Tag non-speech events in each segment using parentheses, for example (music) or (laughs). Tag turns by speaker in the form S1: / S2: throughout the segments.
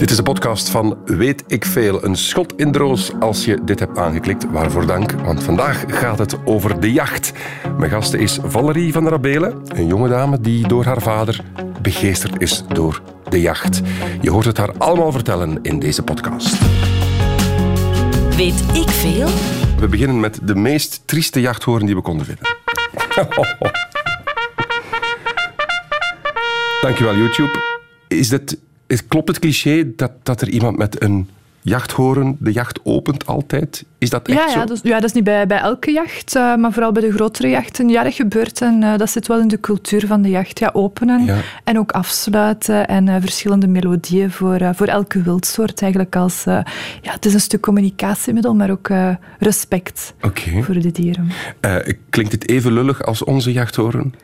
S1: Dit is de podcast van Weet ik Veel. Een schot in de roos als je dit hebt aangeklikt. Waarvoor dank, want vandaag gaat het over de jacht. Mijn gast is Valerie van der Abelen, een jonge dame die door haar vader begeesterd is door de jacht. Je hoort het haar allemaal vertellen in deze podcast.
S2: Weet ik veel?
S1: We beginnen met de meest trieste jachthoorn die we konden vinden. (laughs) Dankjewel, YouTube. Is dat, is, klopt het cliché dat, dat er iemand met een jachthoren de jacht opent altijd? Is dat echt
S3: ja,
S1: zo?
S3: Ja, dus, ja, dat is niet bij, bij elke jacht, uh, maar vooral bij de grotere jachten. Ja, dat gebeurt en uh, dat zit wel in de cultuur van de jacht. Ja, openen
S1: Ja.
S3: en ook afsluiten en uh, verschillende melodieën voor, voor elke wildsoort eigenlijk als... ja, het is een stuk communicatiemiddel, maar ook respect voor de dieren.
S1: Eh, klinkt het even lullig als onze jachthoren?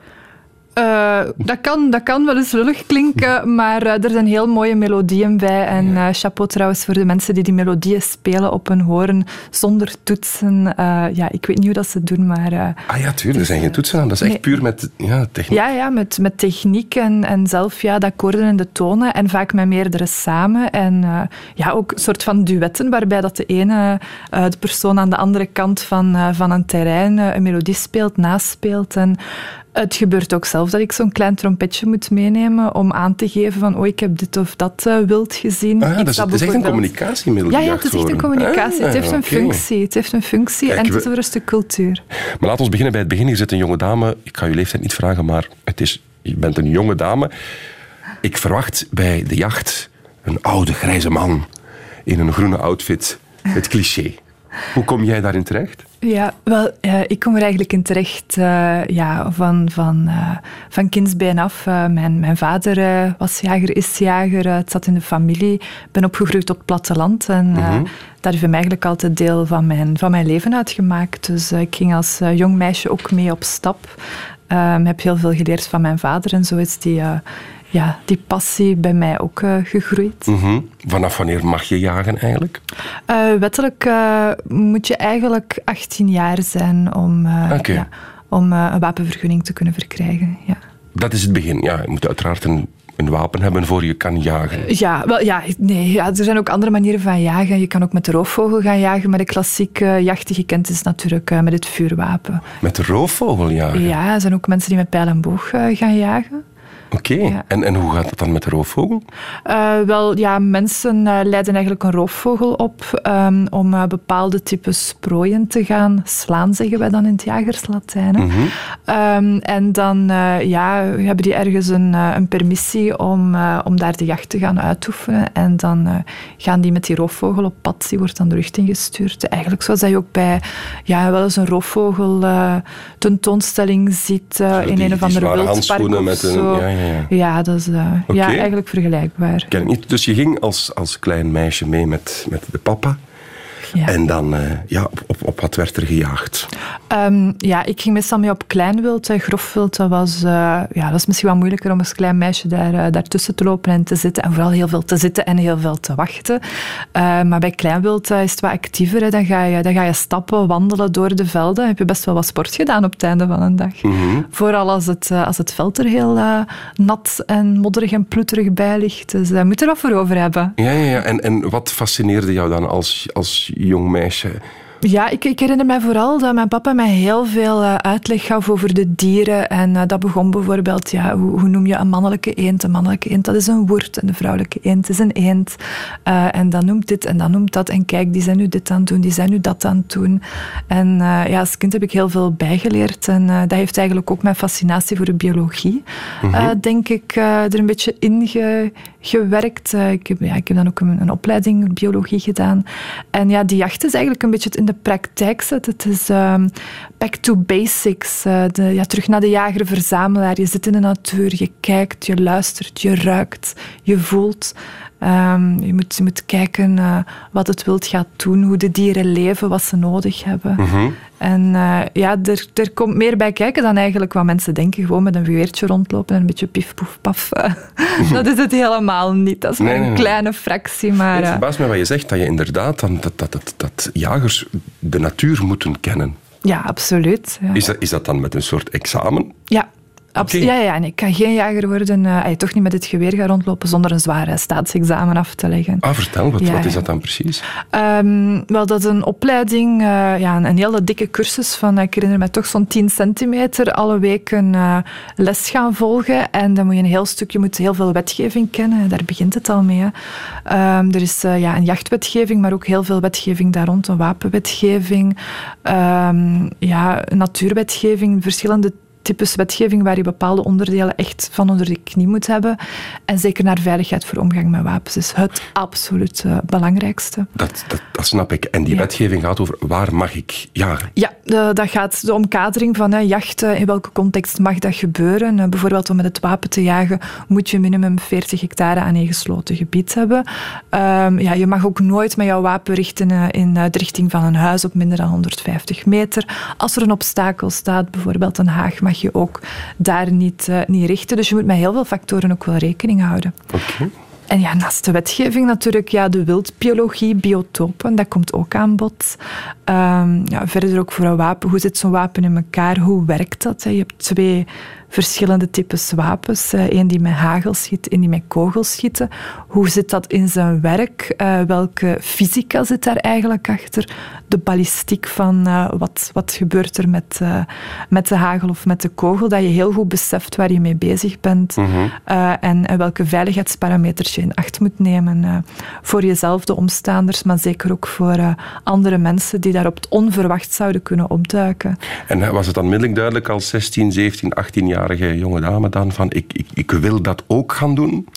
S3: Uh, dat, kan, dat kan wel eens lullig klinken, (laughs) maar uh, er zijn heel mooie melodieën bij. En uh, chapeau trouwens voor de mensen die die melodieën spelen op een hoorn zonder toetsen. ja, ik weet niet hoe dat ze doen, maar...
S1: ah ja, tuurlijk, er zijn geen toetsen aan. Dat is echt puur met ja, techniek.
S3: Ja, ja met, met techniek en, en zelf ja, de akkoorden en de tonen. En vaak met meerdere samen. En ja, ook een soort van duetten, waarbij dat de ene de persoon aan de andere kant van, van een terrein een melodie speelt, naspeelt. En het gebeurt ook zelf dat ik zo'n klein trompetje moet meenemen om aan te geven van oh, ik heb dit of dat uh, wild gezien.
S1: Ah, dat is, het is echt een communicatiemiddel.
S3: Ja, ja, het is echt een communicatie.
S1: Ah,
S3: het heeft een
S1: okay.
S3: functie. Het heeft een functie
S1: Kijk,
S3: en het
S1: we...
S3: is over een stuk cultuur.
S1: Maar laten we beginnen bij het begin. Je zit een jonge dame. Ik ga je leeftijd niet vragen, maar het is, je bent een jonge dame. Ik verwacht bij de jacht een oude grijze man in een groene outfit. Het cliché. Hoe kom jij daarin terecht?
S3: Ja, wel, uh, ik kom er eigenlijk in terecht uh, ja, van, van, uh, van kindsbeen af. mijn, mijn vader was jager, is jager, het zat in de familie. Ik ben opgegroeid op het platteland en
S1: Mhm.
S3: -hmm. daar heeft mij eigenlijk altijd deel van mijn, van mijn leven uitgemaakt. Dus ik ging als jong meisje ook mee op stap. Ik heb heel veel geleerd van mijn vader en zo is die ja, die passie bij mij ook uh, gegroeid.
S1: Mm -hmm. Vanaf wanneer mag je jagen eigenlijk?
S3: Uh, wettelijk uh, moet je eigenlijk 18 jaar zijn om,
S1: okay.
S3: ja, om een wapenvergunning te kunnen verkrijgen. Ja.
S1: Dat is het begin. Ja, je moet uiteraard een, een wapen hebben voor je kan jagen.
S3: Ja, wel, ja, nee, ja, er zijn ook andere manieren van jagen. Je kan ook met de roofvogel gaan jagen, maar de klassieke jacht die gekend is natuurlijk met het vuurwapen.
S1: Met de roofvogel jagen?
S3: Ja, er zijn ook mensen die met pijl en boog gaan jagen.
S1: Oké, okay. ja. en, en hoe gaat het dan met de roofvogel?
S3: Uh, wel, ja, mensen uh, leiden eigenlijk een roofvogel op um, om uh, bepaalde types prooien te gaan slaan, zeggen wij dan in het jagerslatijn.
S1: Mm -hmm.
S3: um, en dan ja, hebben die ergens een, een permissie om, om daar de jacht te gaan uitoefenen. En dan gaan die met die roofvogel op pad, die wordt dan de lucht ingestuurd. Eigenlijk zoals je ook bij ja, wel eens een roofvogel tentoonstelling ziet in
S1: die,
S3: een of andere wildpark of
S1: met
S3: zo.
S1: Een, ja, ja. Ja,
S3: dat is uh, okay. ja, eigenlijk vergelijkbaar.
S1: Ken ik niet. Dus je ging als, als klein meisje mee met, met de papa.
S3: Ja.
S1: En dan, uh, ja, op, op, op wat werd er gejaagd?
S3: Um, ja, ik ging meestal mee op kleinwild. Grofwild, dat was, uh, ja, dat was misschien wat moeilijker om als klein meisje daar, uh, daartussen te lopen en te zitten. En vooral heel veel te zitten en heel veel te wachten. maar bij kleinwild is het wat actiever. Hè. Dan, ga je, dan ga je stappen, wandelen door de velden. Dan heb je best wel wat sport gedaan op het einde van een dag.
S1: Mm -hmm.
S3: Vooral als het, als het veld er heel nat en modderig en ploeterig bij ligt. Dus daar moet je er wat voor over hebben.
S1: Ja, ja, ja. En, en wat fascineerde jou dan als, als jong meisje?
S3: Ja, ik, ik, herinner mij vooral dat mijn papa mij heel veel uh, uitleg gaf over de dieren. En uh, dat begon bijvoorbeeld, ja, hoe, hoe, noem je een mannelijke eend? Een mannelijke eend, dat is een woerd. En de vrouwelijke eend is een eend. Uh, en dan noemt dit en dan noemt dat. En kijk, die zijn nu dit aan het doen, die zijn nu dat aan het doen. En ja, als kind heb ik heel veel bijgeleerd. En dat heeft eigenlijk ook mijn fascinatie voor de biologie, mm -hmm. denk ik, er een beetje in ge, gewerkt. ik, heb, ja, ik heb dan ook een, een opleiding biologie gedaan. En ja, die jacht is eigenlijk een beetje het in de praktijk zet. Het is um, back to basics. Uh, de, ja, terug naar de jager-verzamelaar. Je zit in de natuur, je kijkt, je luistert, je ruikt, je voelt. Um, je, moet, je moet kijken uh, wat het wild gaat doen, hoe de dieren leven, wat ze nodig hebben.
S1: Mm -hmm.
S3: En uh, ja, er, er komt meer bij kijken dan eigenlijk wat mensen denken. Gewoon met een geweertje rondlopen en een beetje pief, poef, paf. (laughs) dat is het helemaal niet. Dat is maar
S1: Nee,
S3: een
S1: nee,
S3: kleine fractie. Maar,
S1: Het
S3: uh,
S1: verbaast mij wat je zegt, dat je inderdaad dan, dat, dat, dat, dat jagers de natuur moeten kennen.
S3: ja, absoluut. Ja.
S1: Is dat, is dat dan met een soort examen?
S3: Ja. Absoluut. Ja, ja, en ik kan geen jager worden, uh, toch niet met het geweer gaan rondlopen zonder een zware staatsexamen af te leggen.
S1: Ah, vertel, wat, wat is dat dan precies?
S3: Um, wel, dat is een opleiding, uh, ja, een, een, hele dikke cursus van, ik herinner me toch zo'n 10 centimeter, alle weken uh, les gaan volgen. En dan moet je een heel stuk, je moet heel veel wetgeving kennen, daar begint het al mee. Um, er is ja, een jachtwetgeving, maar ook heel veel wetgeving daar rond, een wapenwetgeving, um, ja, natuurwetgeving, verschillende types wetgeving waar je bepaalde onderdelen echt van onder de knie moet hebben. En zeker naar veiligheid voor omgang met wapens is het absoluut uh, belangrijkste.
S1: Dat, dat, dat, snap ik. En die wetgeving gaat over waar mag ik jagen?
S3: Ja, de, dat gaat de omkadering van hè, jachten. In welke context mag dat gebeuren? Uh, bijvoorbeeld om met het wapen te jagen moet je minimum 40 hectare aan een gesloten gebied hebben. Um, ja, je mag ook nooit met jouw wapen richten uh, in de richting van een huis op minder dan 150 meter. Als er een obstakel staat, bijvoorbeeld een haag, mag je ook daar niet, uh, niet richten. Dus je moet met heel veel factoren ook wel rekening houden.
S1: Okay.
S3: En ja, naast de wetgeving natuurlijk, ja, de wildbiologie, biotopen, dat komt ook aan bod. Um, ja, verder ook voor een wapen. Hoe zit zo'n wapen in elkaar? Hoe werkt dat? Je hebt twee verschillende types wapens. Eén eh, die met hagel schiet, één die met kogels schieten. Hoe zit dat in zijn werk? Uh, welke fysica zit daar eigenlijk achter? De ballistiek van uh, wat, wat gebeurt er met, met de hagel of met de kogel? Dat je heel goed beseft waar je mee bezig bent
S1: -hmm.
S3: en, en, welke veiligheidsparameters je in acht moet nemen voor jezelf, de omstaanders, maar zeker ook voor andere mensen die daarop onverwacht zouden kunnen opduiken.
S1: En was het dan middellijk duidelijk als 16, 17, 18 jaar jonge dame dan van ik, ik, ik wil dat ook gaan doen?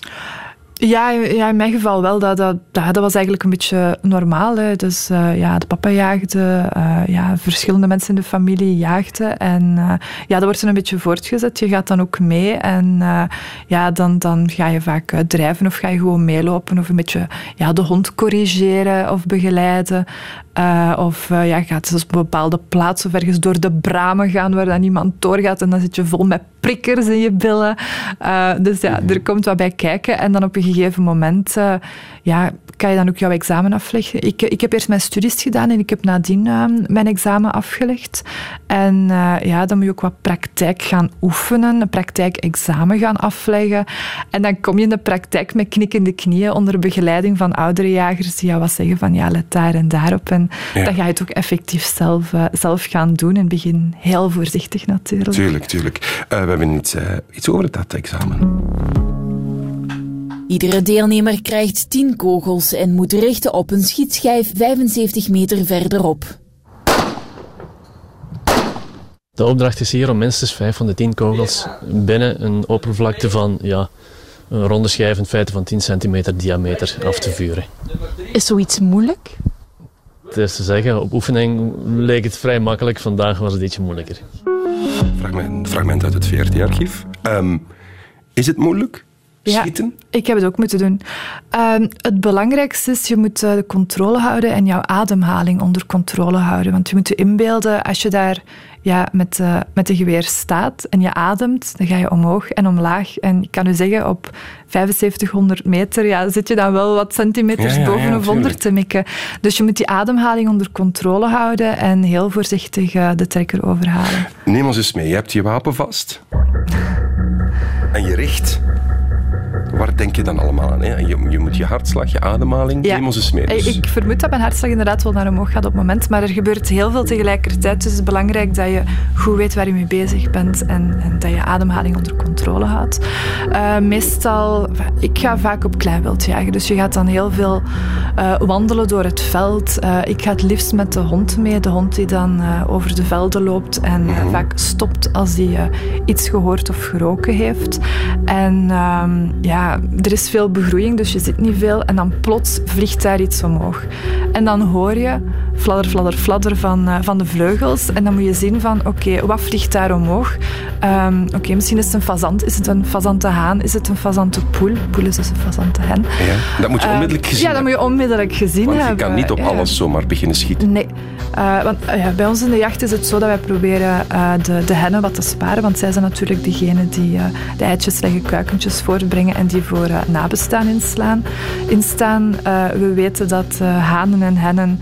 S3: Ja, ja, in mijn geval wel. Dat, dat, dat was eigenlijk een beetje normaal. Hè. Dus uh, ja, de papa jaagde, uh, ja, verschillende mensen in de familie jaagden. En uh, ja, dat wordt een beetje voortgezet. Je gaat dan ook mee en ja, dan, dan ga je vaak drijven of ga je gewoon meelopen of een beetje ja, de hond corrigeren of begeleiden. Of ja, gaat dus op een bepaalde plaats of ergens door de bramen gaan waar dan niemand doorgaat en dan zit je vol met prikkers in je billen. dus ja, er komt wat bij kijken en dan op een gegeven moment ja, kan je dan ook jouw examen afleggen. Ik, ik heb eerst mijn studies gedaan en ik heb nadien uh, mijn examen afgelegd. En ja, dan moet je ook wat praktijk gaan oefenen, een praktijkexamen gaan afleggen. En dan kom je in de praktijk met knikkende knieën onder begeleiding van oudere jagers die jou wat zeggen van ja, let daar en daarop. En ja. dan ga je het ook effectief zelf, zelf gaan doen. In het begin heel voorzichtig natuurlijk.
S1: Tuurlijk, tuurlijk. we hebben iets, iets over dat examen.
S2: Iedere deelnemer krijgt 10 kogels en moet richten op een schietschijf 75 meter verderop.
S4: De opdracht is hier om minstens 5 van de 10 kogels binnen een oppervlakte van ja, een ronde schijf in feite van 10 centimeter diameter af te vuren.
S3: Is zoiets moeilijk?
S4: Het is te zeggen, op oefening leek het vrij makkelijk, vandaag was het ietsje moeilijker.
S1: Fragment, fragment uit het VRT-archief. Um, ehm, is het moeilijk? schieten?
S3: Ja, ik heb het ook moeten doen. Uh, het belangrijkste is, je moet uh, de controle houden en jouw ademhaling onder controle houden. Want je moet je inbeelden, als je daar ja, met, uh, met de geweer staat en je ademt, dan ga je omhoog en omlaag. En ik kan u zeggen, op 7500 meter ja, zit je dan wel wat centimeters ja, ja, boven of onder te mikken. Dus je moet die ademhaling onder controle houden en heel voorzichtig uh, de trekker overhalen.
S1: Neem ons eens mee. Je hebt je wapen vast. En je richt waar denk je dan allemaal aan? Hè? Je, je moet je hartslag, je ademhaling, ja.
S3: Dus. Ik vermoed dat mijn hartslag inderdaad wel naar omhoog gaat op het moment, maar er gebeurt heel veel tegelijkertijd. Dus het is belangrijk dat je goed weet waar je mee bezig bent en, en dat je ademhaling onder controle houdt. Uh, meestal, ik ga vaak op kleinwild jagen, dus je gaat dan heel veel uh, wandelen door het veld. Uh, ik ga het liefst met de hond mee, de hond die dan over de velden loopt en mm -hmm. vaak stopt als hij iets gehoord of geroken heeft. En ehm, er is veel begroeiing, dus je ziet niet veel. En dan plots vliegt daar iets omhoog. En dan hoor je fladder, fladder, fladder van, uh, van de vleugels. En dan moet je zien van, oké, wat vliegt daar omhoog? Um, oké, misschien is het een fazant. Is het een fazantenhaan? Is het een fazantenpoel? Poel is dus een fazantenhen.
S1: Ja, dat moet je ehm, onmiddellijk gezien
S3: Ja, dat moet je onmiddellijk gezien
S1: want
S3: hebben.
S1: je kan niet op alles zomaar beginnen schieten.
S3: Nee. Uh, want ja, bij ons in de jacht is het zo dat wij proberen de, de hennen wat te sparen. Want zij zijn natuurlijk degene die de eitjes leggen, kuikentjes voortbrengen en die voor nabestaan inslaan, instaan. we weten dat hanen en hennen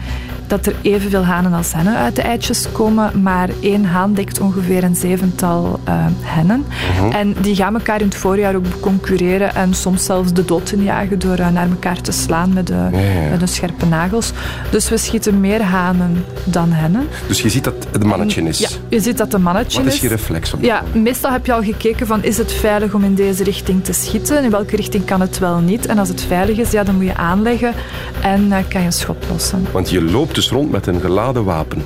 S3: dat er evenveel hanen als hennen uit de eitjes komen, maar één haan dekt ongeveer een zevental uh, hennen. Mhm. En die gaan elkaar in het voorjaar ook concurreren en soms zelfs de dood jagen door uh, naar elkaar te slaan met de, met de scherpe nagels. Dus we schieten meer hanen dan hennen.
S1: Dus je ziet dat het een mannetje is?
S3: Ja, je ziet dat het een mannetje
S1: is. Wat
S3: is
S1: je reflex op?
S3: Ja, meestal heb je al gekeken van is het veilig om in deze richting te schieten? In welke richting kan het wel niet? En als het veilig is, ja, dan moet je aanleggen en uh, kan je een schot lossen.
S1: Want je loopt dus rond met een geladen wapen.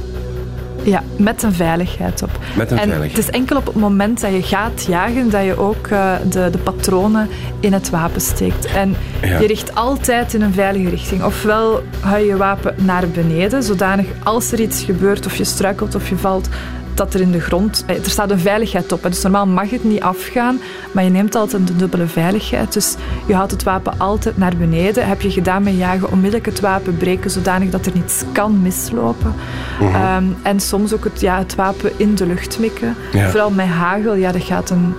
S3: Ja, met een veiligheid op.
S1: Met een
S3: en
S1: veiligheid.
S3: Het is enkel op het moment dat je gaat jagen dat je ook uh, de, de patronen in het wapen steekt. En ja. je richt altijd in een veilige richting. Ofwel hou je je wapen naar beneden, zodanig als er iets gebeurt of je struikelt of je valt, dat er in de grond... Er staat een veiligheid op. Dus normaal mag het niet afgaan, maar je neemt altijd een dubbele veiligheid. Dus je houdt het wapen altijd naar beneden. Heb je gedaan met jagen, onmiddellijk het wapen breken, zodanig dat er niets kan mislopen. -huh. um, en soms ook het, ja, het wapen in de lucht mikken. Ja. Vooral met hagel, ja, dat gaat een...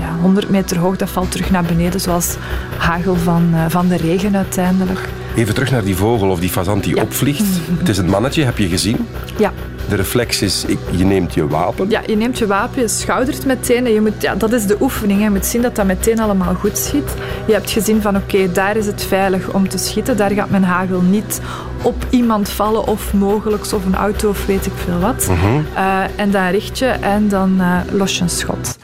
S3: Ja, 100 meter hoog, dat valt terug naar beneden, zoals hagel van, uh, van de regen uiteindelijk.
S1: Even terug naar die vogel of die fazant die
S3: ja.
S1: opvliegt. (laughs) Het is een mannetje, heb je gezien?
S3: Ja.
S1: De reflex is, je neemt je wapen.
S3: Ja, je neemt je wapen, je schoudert meteen. En je moet, ja, dat is de oefening. Hè. Je moet zien dat dat meteen allemaal goed schiet. Je hebt gezien van oké, okay, daar is het veilig om te schieten. Daar gaat mijn hagel niet op iemand vallen of mogelijk of een auto of weet ik veel wat.
S1: Mhm.
S3: Uh, en dan richt je en dan uh, los je een schot.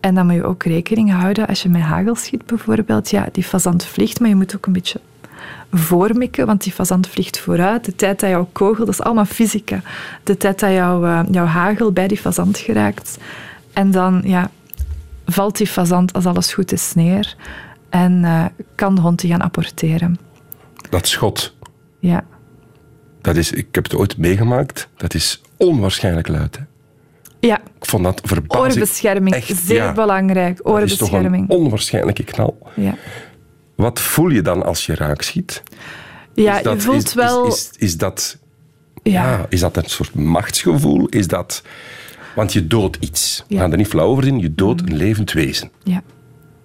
S3: En dan moet je ook rekening houden als je met hagel schiet bijvoorbeeld. Ja, die fazant vliegt, maar je moet ook een beetje voormikken, want die fazant vliegt vooruit. De tijd dat jouw kogel, dat is allemaal fysica. De tijd dat jouw, uh, jouw hagel bij die fazant geraakt. En dan ja, valt die fazant, als alles goed is, neer. En uh, kan de hond die gaan apporteren.
S1: Dat schot.
S3: Ja.
S1: Dat is, ik heb het ooit meegemaakt. Dat is onwaarschijnlijk luid. Hè?
S3: Ja.
S1: Ik vond dat verbazing.
S3: Oorbescherming,
S1: echt,
S3: zeer
S1: ja.
S3: belangrijk. Oorbescherming.
S1: Dat is toch een onwaarschijnlijke knal.
S3: Ja.
S1: Wat voel je dan als je raak schiet?
S3: Ja,
S1: is dat,
S3: je voelt
S1: is,
S3: wel...
S1: Is, is, is dat,
S3: ja.
S1: ja. is dat een soort machtsgevoel? Is dat... Want je doodt iets. We
S3: Ja.
S1: gaan er niet flauw over in. Je doodt een levend wezen.
S3: Ja.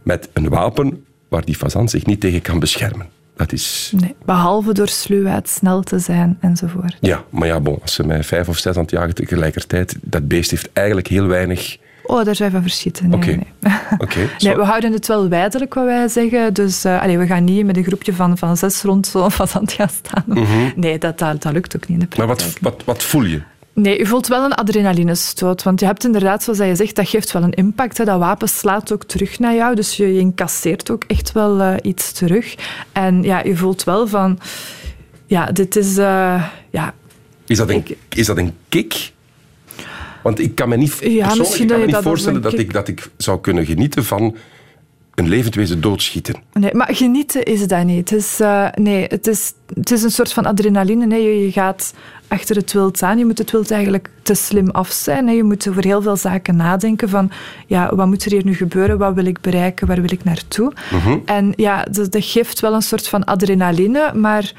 S1: Met een wapen waar die fazant zich niet tegen kan beschermen. Dat is...
S3: Nee, behalve door sluwheid, snel te zijn enzovoort.
S1: Ja, maar ja, bon, als ze mij vijf of zes aan het jagen tegelijkertijd, dat beest heeft eigenlijk heel weinig...
S3: Oh, daar zijn we verschieten. Nee,
S1: Oké.
S3: nee. (laughs) Nee,
S1: zo-
S3: we houden het wel wijdelijk wat wij zeggen. Dus uh, allee, we gaan niet met een groepje van, van zes rond zo'n fazant gaan staan. Nee, dat, dat, dat lukt ook niet in de
S1: Maar wat, wat, wat voel je?
S3: Nee, je voelt wel een adrenalinestoot. Want je hebt inderdaad, zoals je zegt, dat geeft wel een impact. Hè. Dat wapen slaat ook terug naar jou. Dus je, je incasseert ook echt wel uh, iets terug. En ja, je voelt wel van... Ja, dit is... Uh, ja,
S1: Is dat een,
S3: Ik-
S1: is dat een kick? Want ik kan me niet,
S3: Ja,
S1: persoonlijk,
S3: misschien
S1: ik kan me niet
S3: dat
S1: voorstellen dat ik, dat ik zou kunnen genieten van een levend wezen doodschieten.
S3: Nee, maar genieten is dat niet. Het is, uh, nee, het is, het is een soort van adrenaline. Nee, je, je gaat achter het wild aan. Je moet het wild eigenlijk te slim af zijn. Hè. Je moet over heel veel zaken nadenken van ja, wat moet er hier nu gebeuren? Wat wil ik bereiken? Waar wil ik naartoe? En ja, dat, dat geeft wel een soort van adrenaline, maar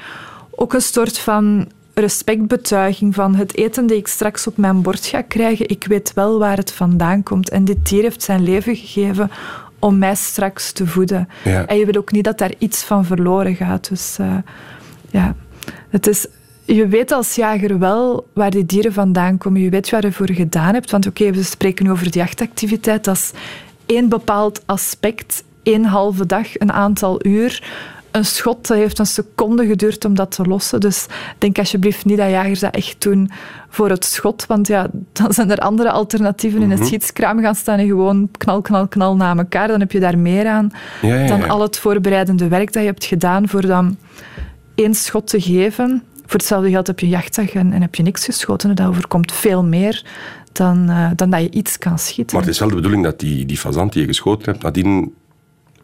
S3: ook een soort van respectbetuiging van het eten dat ik straks op mijn bord ga krijgen. Ik weet wel waar het vandaan komt. En dit dier heeft zijn leven gegeven om mij straks te voeden.
S1: Ja.
S3: En je wil ook niet dat daar iets van verloren gaat. Dus uh, ja, het is... Je weet als jager wel waar die dieren vandaan komen. Je weet waar je voor gedaan hebt. Want oké, okay, we spreken nu over de jachtactiviteit. Dat is één bepaald aspect, één halve dag, een aantal uur. Een schot heeft een seconde geduurd om dat te lossen. Dus denk alsjeblieft niet dat jagers dat echt doen voor het schot. Want ja, dan zijn er andere alternatieven in
S1: Mhm.
S3: het schietskraam gaan staan en gewoon knal, knal, knal na elkaar. Dan heb je daar meer aan
S1: Ja, ja,
S3: dan al het voorbereidende werk dat je hebt gedaan voor dan één schot te geven. Voor hetzelfde geld heb je jachtdag en, en heb je niks geschoten. Dat overkomt veel meer dan, uh, dan dat je iets kan schieten.
S1: Maar het is wel de bedoeling dat die, die fazant die je geschoten hebt, nadien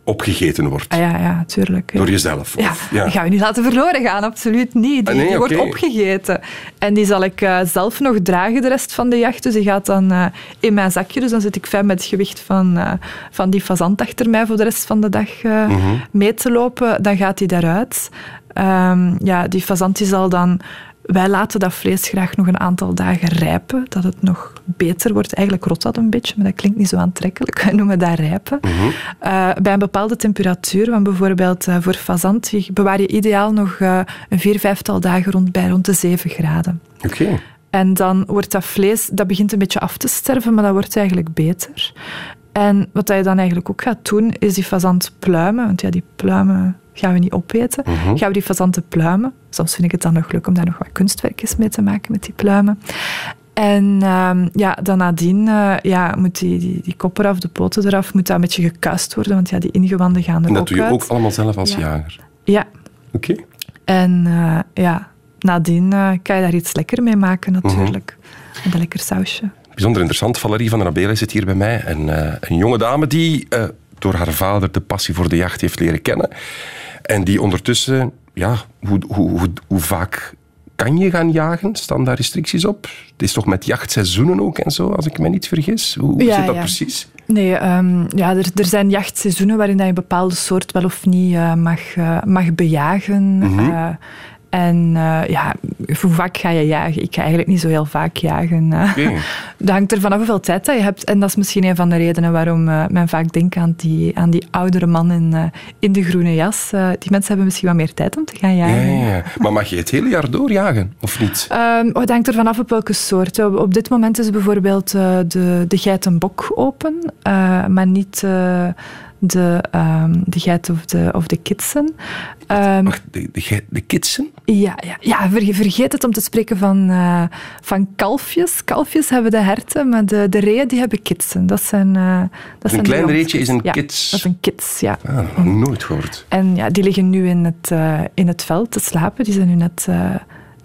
S1: opgegeten wordt.
S3: Ah, ja, ja, tuurlijk.
S1: Door jezelf.
S3: Ja,
S1: Of, ja.
S3: die gaan we niet laten verloren gaan, absoluut niet. Die,
S1: Ah, nee,
S3: die wordt opgegeten. En die zal ik uh, zelf nog dragen de rest van de jacht. Dus die gaat dan uh, in mijn zakje. Dus dan zit ik fijn met het gewicht van, uh, van die fazant achter mij voor de rest van de dag
S1: Mhm.
S3: mee te lopen. Dan gaat hij daaruit. Um, ja, die fazant die zal dan wij laten dat vlees graag nog een aantal dagen rijpen, dat het nog beter wordt. Eigenlijk rot dat een beetje, maar dat klinkt niet zo aantrekkelijk. (laughs) Wij noemen dat rijpen.
S1: Mhm.
S3: Eh, bij een bepaalde temperatuur, want bijvoorbeeld uh, voor fazant bewaar je ideaal nog uh, een vier, vijftal dagen rond bij rond de 7 graden.
S1: Oké.
S3: En dan wordt dat vlees, dat begint een beetje af te sterven, maar dat wordt eigenlijk beter. En wat je dan eigenlijk ook gaat doen, is die fazant pluimen. Want ja, die pluimen gaan we niet opeten.
S1: Mhm.
S3: Gaan we die fazanten pluimen. Soms vind ik het dan nog leuk om daar nog wat kunstwerkjes mee te maken met die pluimen. En uh, ja, dan nadien uh, ja, moet die, die, die kop eraf, de poten eraf, moet dat een beetje gekuist worden, want ja, die ingewanden gaan er
S1: En dat
S3: ook
S1: doe je
S3: uit.
S1: ook allemaal zelf als
S3: Ja.
S1: jager?
S3: Ja,
S1: Oké.
S3: en uh, ja, nadien uh, kan je daar iets lekker mee maken natuurlijk. En een lekker sausje.
S1: Bijzonder interessant. Valerie van der Abelen zit hier bij mij. En, eh, een jonge dame die eh, door haar vader de passie voor de jacht heeft leren kennen. En die ondertussen, ja, hoe, hoe, hoe, hoe vaak kan je gaan jagen? Staan daar restricties op? Het is toch met jachtseizoenen ook en zo, als ik me niet vergis? Hoe,
S3: Ja,
S1: zit dat
S3: ja.
S1: precies?
S3: Nee, ehm, ja, er, er zijn jachtseizoenen waarin dat je een bepaalde soort wel of niet eh, mag, eh, mag bejagen.
S1: Mhm.
S3: Eh, en eh, ja, hoe vaak ga je jagen? Ik ga eigenlijk niet zo heel vaak jagen. eh.
S1: Oké.
S3: Dat hangt er vanaf hoeveel tijd dat je hebt. En dat is misschien een van de redenen waarom eh, men vaak denkt aan die, aan die oudere man in, eh, in de groene jas. Eh, die mensen hebben misschien wat meer tijd om te gaan
S1: Ja,
S3: jagen.
S1: ja, ja. Maar mag je het hele jaar door jagen, of niet?
S3: Ehm, het hangt er vanaf op welke soort. Op, op dit moment is bijvoorbeeld eh, de, de geitenbok open, eh, maar niet eh, de, ehm, de geit of de, of de kitsen. Ehm,
S1: Wacht, de, de, de kitsen?
S3: ja, ja, ja, ver- vergeet het om te spreken van, eh, van kalfjes. Kalfjes hebben de herten, maar de, de reeën die hebben kitsen. Dat zijn, eh, dat
S1: een klein reetje is een
S3: ja,
S1: kits.
S3: dat is een kits, ja.
S1: Ah, nooit gehoord.
S3: En ja, die liggen nu in het, eh, in het veld te slapen. Die zijn nu net,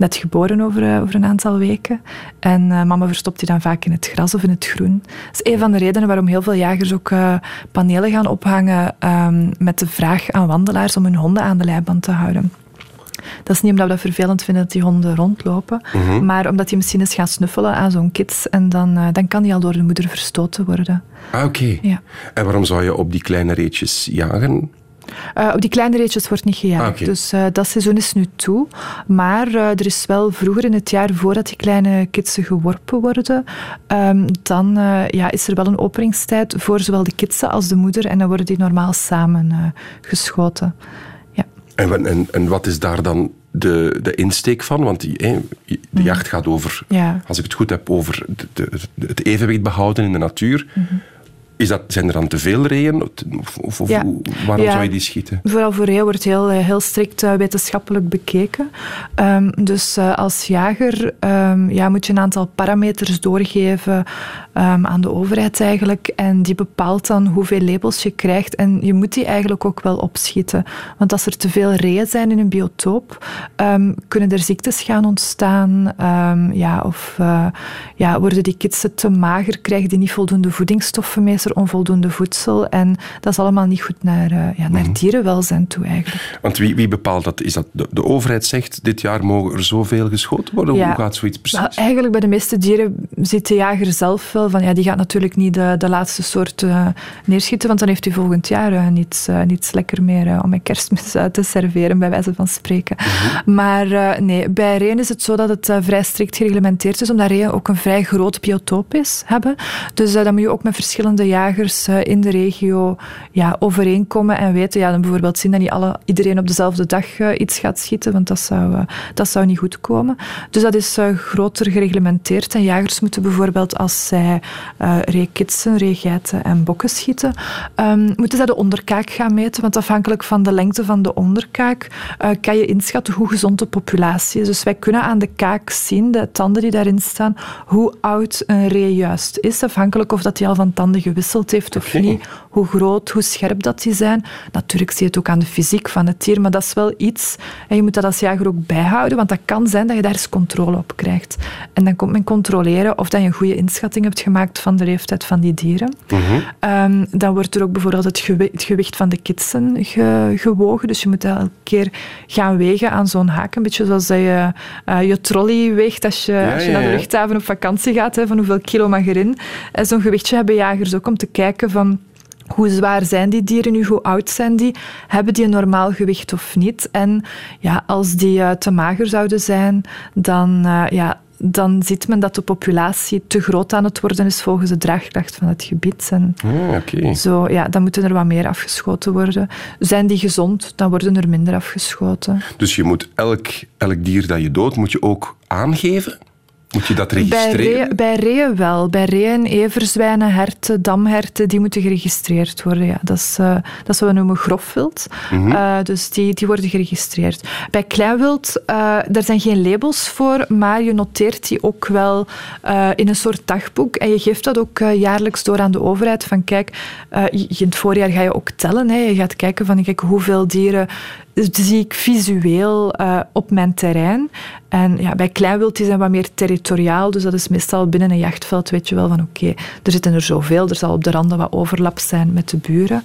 S3: net geboren over, eh, over een aantal weken. En eh, mama verstopt die dan vaak in het gras of in het groen. Dat is een van de redenen waarom heel veel jagers ook eh, panelen gaan ophangen ehm, met de vraag aan wandelaars om hun honden aan de leiband te houden. Dat is niet omdat we dat vervelend vinden dat die honden rondlopen,
S1: Mhm.
S3: maar omdat die misschien eens gaan snuffelen aan zo'n kits en dan, dan kan die al door de moeder verstoten worden.
S1: Ah, oké.
S3: Ja.
S1: En waarom zou je op die kleine reetjes jagen?
S3: Eh, op die kleine reetjes wordt niet gejaagd.
S1: Ah.
S3: Dus eh, dat seizoen is nu toe. Maar eh, er is wel vroeger in het jaar, voordat die kleine kitsen geworpen worden, ehm, dan ja, is er wel een openingstijd voor zowel de kitsen als de moeder. En dan worden die normaal samen geschoten. Ja.
S1: En, en, en wat is daar dan de, de insteek van? Want die, de jacht gaat over,
S3: Ja.
S1: als ik het goed heb, over de, de- het evenwicht behouden in de natuur. Is dat, zijn er dan te veel reeën? Of, of, of
S3: Ja.
S1: hoe- waarom
S3: Ja.
S1: zou je die schieten?
S3: Vooral voor reeën wordt heel, eh, heel strikt eh, wetenschappelijk bekeken. Ehm, dus eh, als jager ehm, ja, moet je een aantal parameters doorgeven ehm, aan de overheid eigenlijk. En die bepaalt dan hoeveel labels je krijgt. En je moet die eigenlijk ook wel opschieten. Want als er te veel reeën zijn in een biotoop, ehm, kunnen er ziektes gaan ontstaan. ehm, ja, of eh, ja, worden die kitsen te mager, krijgen die niet voldoende voedingsstoffen mee, is er onvoldoende voedsel. En dat is allemaal niet goed naar, eh, ja, naar dierenwelzijn toe eigenlijk.
S1: Want wie, wie bepaalt dat? Is dat de, de overheid zegt, dit jaar mogen er zoveel geschoten worden?
S3: Ja.
S1: Hoe gaat zoiets precies?
S3: Nou, eigenlijk bij de meeste dieren ziet de jager zelf wel van ja, die gaat natuurlijk niet de, de laatste soort eh, neerschieten, want dan heeft hij volgend jaar eh, niets, eh, niets lekker meer om met kerstmis te serveren, bij wijze van spreken. Maar eh, nee, bij reeën is het zo dat het vrij strikt gereglementeerd is, omdat reeën ook een vrij groot biotoop is, hebben. Dus dan moet je ook met verschillende jagers in de regio ja, overeenkomen en weten, ja, dan bijvoorbeeld zien dat niet alle, iedereen op dezelfde dag iets gaat schieten, want dat zou, dat zou niet goed komen. Dus dat is groter gereglementeerd. En jagers moeten bijvoorbeeld, als zij eh reekitsen, reegeiten en bokken schieten, ehm, moeten zij de onderkaak gaan meten. Want afhankelijk van de lengte van de onderkaak eh, kan je inschatten hoe gezond de populatie is. Dus wij kunnen aan de kaak zien, de tanden die daarin staan, hoe oud een ree juist is. Afhankelijk of dat die al van tanden gewisseld heeft of niet. Hoe groot, hoe scherp dat die zijn. Natuurlijk zie je het ook aan de fysiek van het dier, maar dat is wel iets. En je moet dat als jager ook bijhouden, want dat kan zijn dat je daar eens controle op krijgt. En dan komt men controleren of dat je een goede inschatting hebt gemaakt van de leeftijd van die dieren. Ehm, dan wordt er ook bijvoorbeeld het, gewi- het gewicht van de kitsen ge- gewogen. Dus je moet dat elke keer gaan wegen aan zo'n haak. Een beetje zoals dat je eh, je trolley weegt als je, als je
S1: ja,
S3: naar de luchthaven op vakantie gaat. Hè, van hoeveel kilo mag erin. En zo'n gewichtje hebben jagers ook om te kijken van hoe zwaar zijn die dieren nu? Hoe oud zijn die? Hebben die een normaal gewicht of niet? En ja, als die uh, te mager zouden zijn, dan, uh, ja, dan ziet men dat de populatie te groot aan het worden is volgens de draagkracht van het gebied. En
S1: okay.
S3: zo, ja, dan moeten er wat meer afgeschoten worden. Zijn die gezond, dan worden er minder afgeschoten.
S1: Dus je moet elk, elk dier dat je doodt, moet je ook aangeven? Moet je dat registreren?
S3: Bij, reeën wel. Bij reeën, everzwijnen, herten, damherten, die moeten geregistreerd worden. Ja. Dat, is, uh, dat is wat we noemen grofwild. Mm uh, dus die, die worden geregistreerd. Bij kleinwild, uh, daar zijn geen labels voor, maar je noteert die ook wel in een soort dagboek. En je geeft dat ook jaarlijks door aan de overheid. Van kijk, in het voorjaar ga je ook tellen. Hè. Je gaat kijken van kijk, hoeveel dieren zie ik visueel uh, op mijn terrein. En ja, bij kleinwild zijn wat meer territoriaal, dus dat is meestal binnen een jachtveld weet je wel van oké, er zitten er zoveel, er zal op de randen wat overlap zijn met de buren.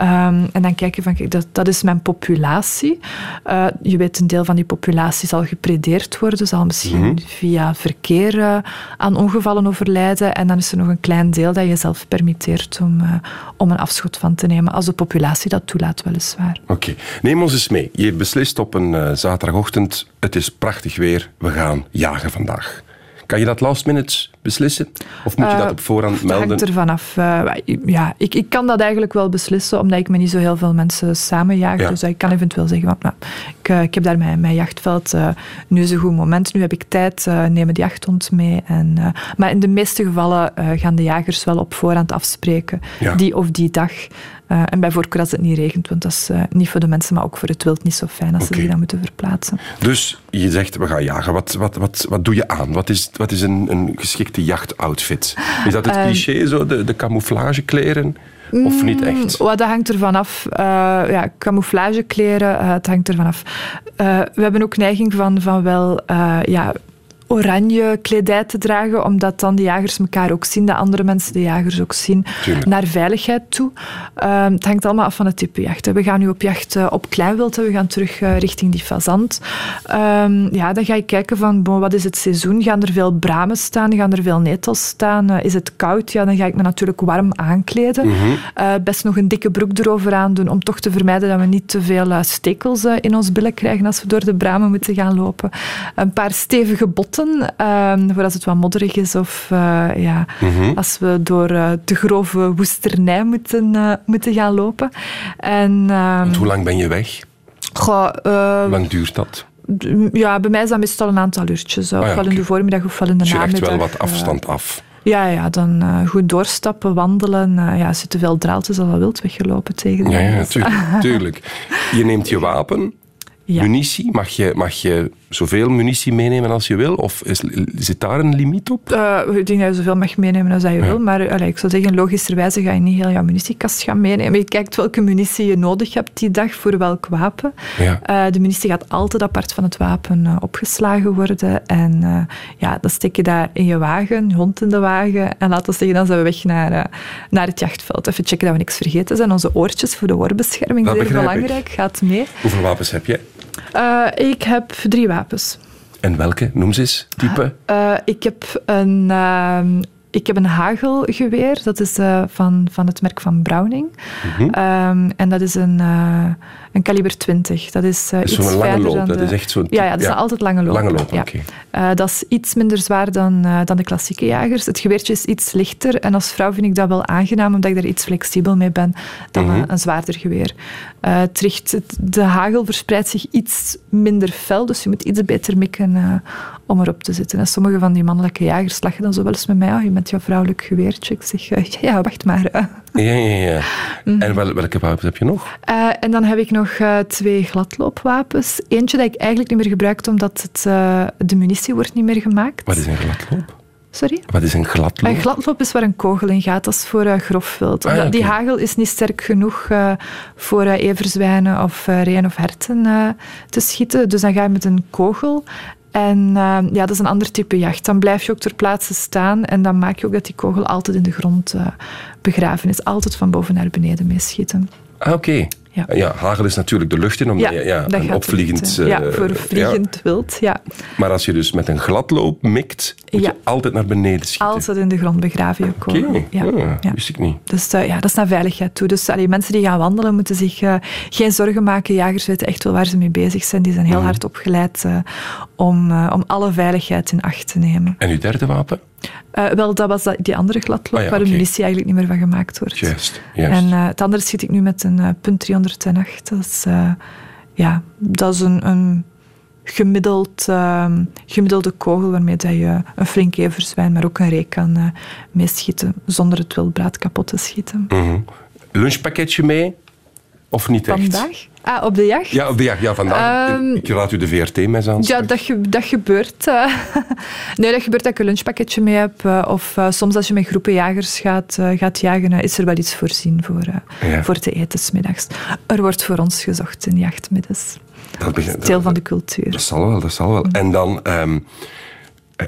S3: Um, en dan kijk je van kijk, dat, dat is mijn populatie. Uh, je weet, een deel van die populatie zal gepredeerd worden, zal misschien mm -hmm. via verkeer uh, aan ongevallen overlijden. En dan is er nog een klein deel dat je zelf permitteert om, om een afschot van te nemen, als de populatie dat toelaat, weliswaar.
S1: Oké, okay. neem ons eens mee. Je beslist op een uh, zaterdagochtend, het is prachtig weer, we gaan jagen vandaag. Kan je dat last minute beslissen? Of moet je dat
S3: uh,
S1: op voorhand melden?
S3: Hangt ervan af. Uh, ja, ik, ik kan dat eigenlijk wel beslissen, omdat ik met niet zo heel veel mensen samenjaag. Ja. Dus ik kan eventueel zeggen, van, nou, ik, ik, heb daar mijn, mijn jachtveld. nu is een goed moment, nu heb ik tijd, neem de jachthond mee. En, maar in de meeste gevallen gaan de jagers wel op voorhand afspreken, ja. die of die dag. Uh, en bij voorkeur als het niet regent, want dat is uh, niet voor de mensen, maar ook voor het wild niet zo fijn als okay. ze zich dan moeten verplaatsen.
S1: Dus je zegt, we gaan jagen. Wat, wat, wat, wat doe je aan? Wat is, wat is een, een geschikte jachtoutfit? Is dat het uh, cliché, zo, de, de camouflagekleren? Of niet echt?
S3: Mm, dat hangt ervan af. Uh, ja, camouflagekleren, uh, het hangt ervan af. Uh, we hebben ook neiging van, van wel ja, oranje kledij te dragen, omdat dan de jagers elkaar ook zien, de andere mensen de jagers ook zien,
S1: Tuurlijk.
S3: naar veiligheid toe. Uh, het hangt allemaal af van het type jacht. We gaan nu op jacht uh, op kleinwild, we gaan terug uh, richting die fazant. Uh, ja, dan ga je kijken van, bon, wat is het seizoen? Gaan er veel bramen staan? Gaan er veel netels staan? is het koud? Ja, dan ga ik me natuurlijk warm aankleden.
S1: Mm
S3: -hmm. best nog een dikke broek erover aan doen, om toch te vermijden dat we niet te veel stekels in ons billen krijgen als we door de bramen moeten gaan lopen. Een paar stevige botten Um, voor als het wat modderig is of uh, ja,
S1: mm -hmm.
S3: als we door uh, de grove woesternij moeten, uh, moeten gaan lopen. En, um,
S1: hoe lang ben je weg?
S3: Goh,
S1: hoe lang duurt dat?
S3: Ja, bij mij is dat meestal een aantal uurtjes.
S1: Ah, ja,
S3: in de voormiddag ofwel in de
S1: dus je
S3: namiddag.
S1: wel wat afstand af.
S3: Ja, ja, dan uh, goed doorstappen, wandelen. Uh, ja, als je te veel draalt, is al wat wild weggelopen tegen
S1: Ja, ja tuurlijk, tuurlijk. (laughs) Je neemt je wapen, ja. munitie. Mag je, mag je zoveel munitie meenemen als je wil? Of is, zit daar een limiet op?
S3: Uh, ik denk dat je zoveel mag meenemen als je ja. wil. Maar allee, ik zou zeggen, logischerwijze ga je niet heel jouw munitiekast gaan meenemen. Je kijkt welke munitie je nodig hebt die dag voor welk wapen.
S1: Ja.
S3: Uh, de munitie gaat altijd apart van het wapen uh, opgeslagen worden. En ja, dan steek je dat in je wagen, hond in de wagen. En laten we zeggen, dan zijn we weg naar, naar het jachtveld. Even checken dat we niks vergeten zijn. Onze oortjes voor de oorbescherming,
S1: dat
S3: zeer belangrijk,
S1: ik.
S3: gaat mee.
S1: Hoeveel wapens heb jij?
S3: Uh, ik heb drie wapens.
S1: En welke? Noem ze eens. Type?
S3: Uh, ik heb een... Uh, ik heb een hagelgeweer, dat is uh, van, van het merk van Browning.
S1: Mm -hmm.
S3: um, en dat is een, een kaliber 20. Dat is, uh,
S1: dat is
S3: iets
S1: zo'n lange loop,
S3: dan
S1: dat is echt zo'n...
S3: Ja, ja, dat is altijd lange loop.
S1: Lange loop,
S3: ja.
S1: oké.
S3: Okay. dat is iets minder zwaar dan, dan de klassieke jagers. Het geweertje is iets lichter en als vrouw vind ik dat wel aangenaam, omdat ik daar iets flexibel mee ben dan
S1: Mhm.
S3: een zwaarder geweer. het richt, de hagel verspreidt zich iets minder fel, dus je moet iets beter mikken om erop te zitten. En sommige van die mannelijke jagers lachen dan zo wel eens met mij, oh, je bent jouw vrouwelijk geweertje. Ik zeg, (laughs) ja, wacht maar.
S1: Ja, ja, ja. (laughs) Mm. En wel, welke wapens heb je nog?
S3: Uh, en dan heb ik nog uh, twee gladloopwapens. Eentje dat ik eigenlijk niet meer gebruik, omdat het, de munitie wordt niet meer gemaakt.
S1: Wat is een gladloop?
S3: Sorry?
S1: Wat is een gladloop?
S3: Een gladloop is waar een kogel in gaat. Dat is voor uh, grof wild.
S1: Ah, okay.
S3: Die hagel is niet sterk genoeg uh, voor uh, everzwijnen of reeën of herten te schieten. Dus dan ga je met een kogel. En uh, ja, dat is een ander type jacht. Dan blijf je ook ter plaatse staan en dan maak je ook dat die kogel altijd in de grond uh, begraven is. Altijd van boven naar beneden meeschieten.
S1: Ah, oké.
S3: Ja.
S1: Ja, hagel is natuurlijk de lucht in, omdat je ja,
S3: dat
S1: een opvliegend...
S3: eruit, ja,
S1: eh,
S3: voor
S1: ja.
S3: vliegend wild, ja.
S1: Maar als je dus met een gladloop mikt, moet je altijd naar beneden schieten.
S3: Altijd in de grond begraven je
S1: Oké,
S3: kogel. Ja.
S1: Wist ik niet.
S3: Dus eh, ja, dat is naar veiligheid toe. Dus allee, mensen die gaan wandelen moeten zich eh, geen zorgen maken. Jagers weten echt wel waar ze mee bezig zijn. Die zijn heel
S1: Mhm.
S3: hard opgeleid eh, om, eh, om alle veiligheid in acht te nemen.
S1: En uw derde wapen?
S3: Eh, wel, dat was dat, die andere gladloop
S1: Ah ja,
S3: waar de
S1: oké.
S3: munitie eigenlijk niet meer van gemaakt wordt.
S1: Juist, juist.
S3: En eh, het andere schiet ik nu met een eh, punt 308. Dat is, ja, dat is een, een gemiddeld, ehm, gemiddelde kogel waarmee dat je een flink everzwijn, maar ook een reek kan meeschieten, zonder het wildbraad kapot te schieten.
S1: Mhm. Lunchpakketje mee? Of niet echt?
S3: Vandaag? Ah, op de jacht?
S1: Ja, op de jacht. Ja, vandaag.
S3: Ehm,
S1: ik raad u de VRT-mes aan.
S3: Ja, dat, ge- dat gebeurt. eh. (laughs) nee, dat gebeurt dat ik een lunchpakketje mee heb. eh, of eh, soms als je met groepen jagers gaat, gaat jagen, is er wel iets voorzien voor,
S1: Ja.
S3: voor te eten 's middags. Er wordt voor ons gezocht in jachtmiddags.
S1: Dat, begint-
S3: is deel van de cultuur.
S1: Dat zal wel, dat zal wel. En dan, ehm, eh,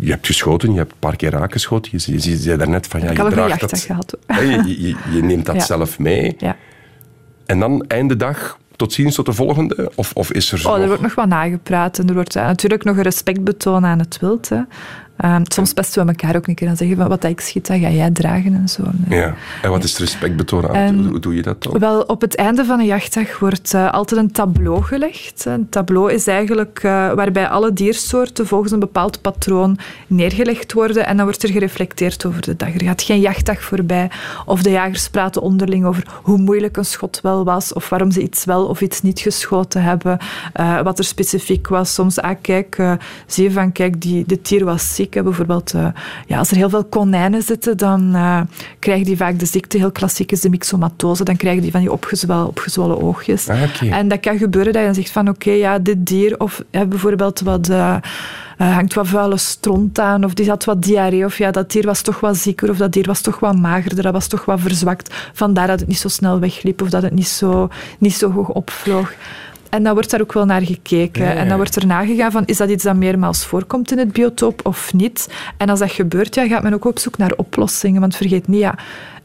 S1: je, hebt geschoten, je hebt een paar keer raak geschoten. Je, je, je zei daarnet van, ja,
S3: ik
S1: je draagt dat...
S3: gehad.
S1: je, je, je neemt dat (laughs)
S3: Ja.
S1: zelf mee.
S3: Ja.
S1: En dan, einde dag, tot ziens, tot de volgende? Of, of is er zo
S3: Oh, er wordt nog wat nagepraat en er wordt eh, natuurlijk nog een respect betonen aan het wild. Hè. Ehm, soms pesten we elkaar ook een keer en zeggen van wat ik schiet, dat ga jij dragen en zo.
S1: Ja. En wat is respect betonen?
S3: En-
S1: Hoe doe je dat dan?
S3: Wel, op het einde van een jachtdag wordt eh, altijd een tableau gelegd. Een tableau is eigenlijk eh, waarbij alle diersoorten volgens een bepaald patroon neergelegd worden en dan wordt er gereflecteerd over de dag. Er gaat geen jachtdag voorbij of de jagers praten onderling over hoe moeilijk een schot wel was of waarom ze iets wel of iets niet geschoten hebben, eh, wat er specifiek was. Soms, ah kijk, zie je van, kijk, die, dit dier was ziek. Bijvoorbeeld, eh, ja, als er heel veel konijnen zitten, dan eh, krijgen die vaak de ziekte, heel klassiek is de myxomatose, dan krijgen die van die opgezwollen, opgezwollen oogjes.
S1: Ah.
S3: En dat kan gebeuren dat je dan zegt van, oké, ja, dit dier, of hè, bijvoorbeeld wat... eh, hangt wat vuile stront aan, of die had wat diarree, of ja, dat dier was toch wat zieker, of dat dier was toch wat magerder, dat was toch wat verzwakt. Vandaar dat het niet zo snel wegliep, of dat het niet zo, niet zo hoog opvloog. En dan wordt daar ook wel naar gekeken.
S1: Ja, ja,
S3: En dan wordt er nagegaan van, is dat iets dat meermaals voorkomt in het biotoop of niet? En als dat gebeurt, ja, gaat men ook op zoek naar oplossingen. Want vergeet niet, ja,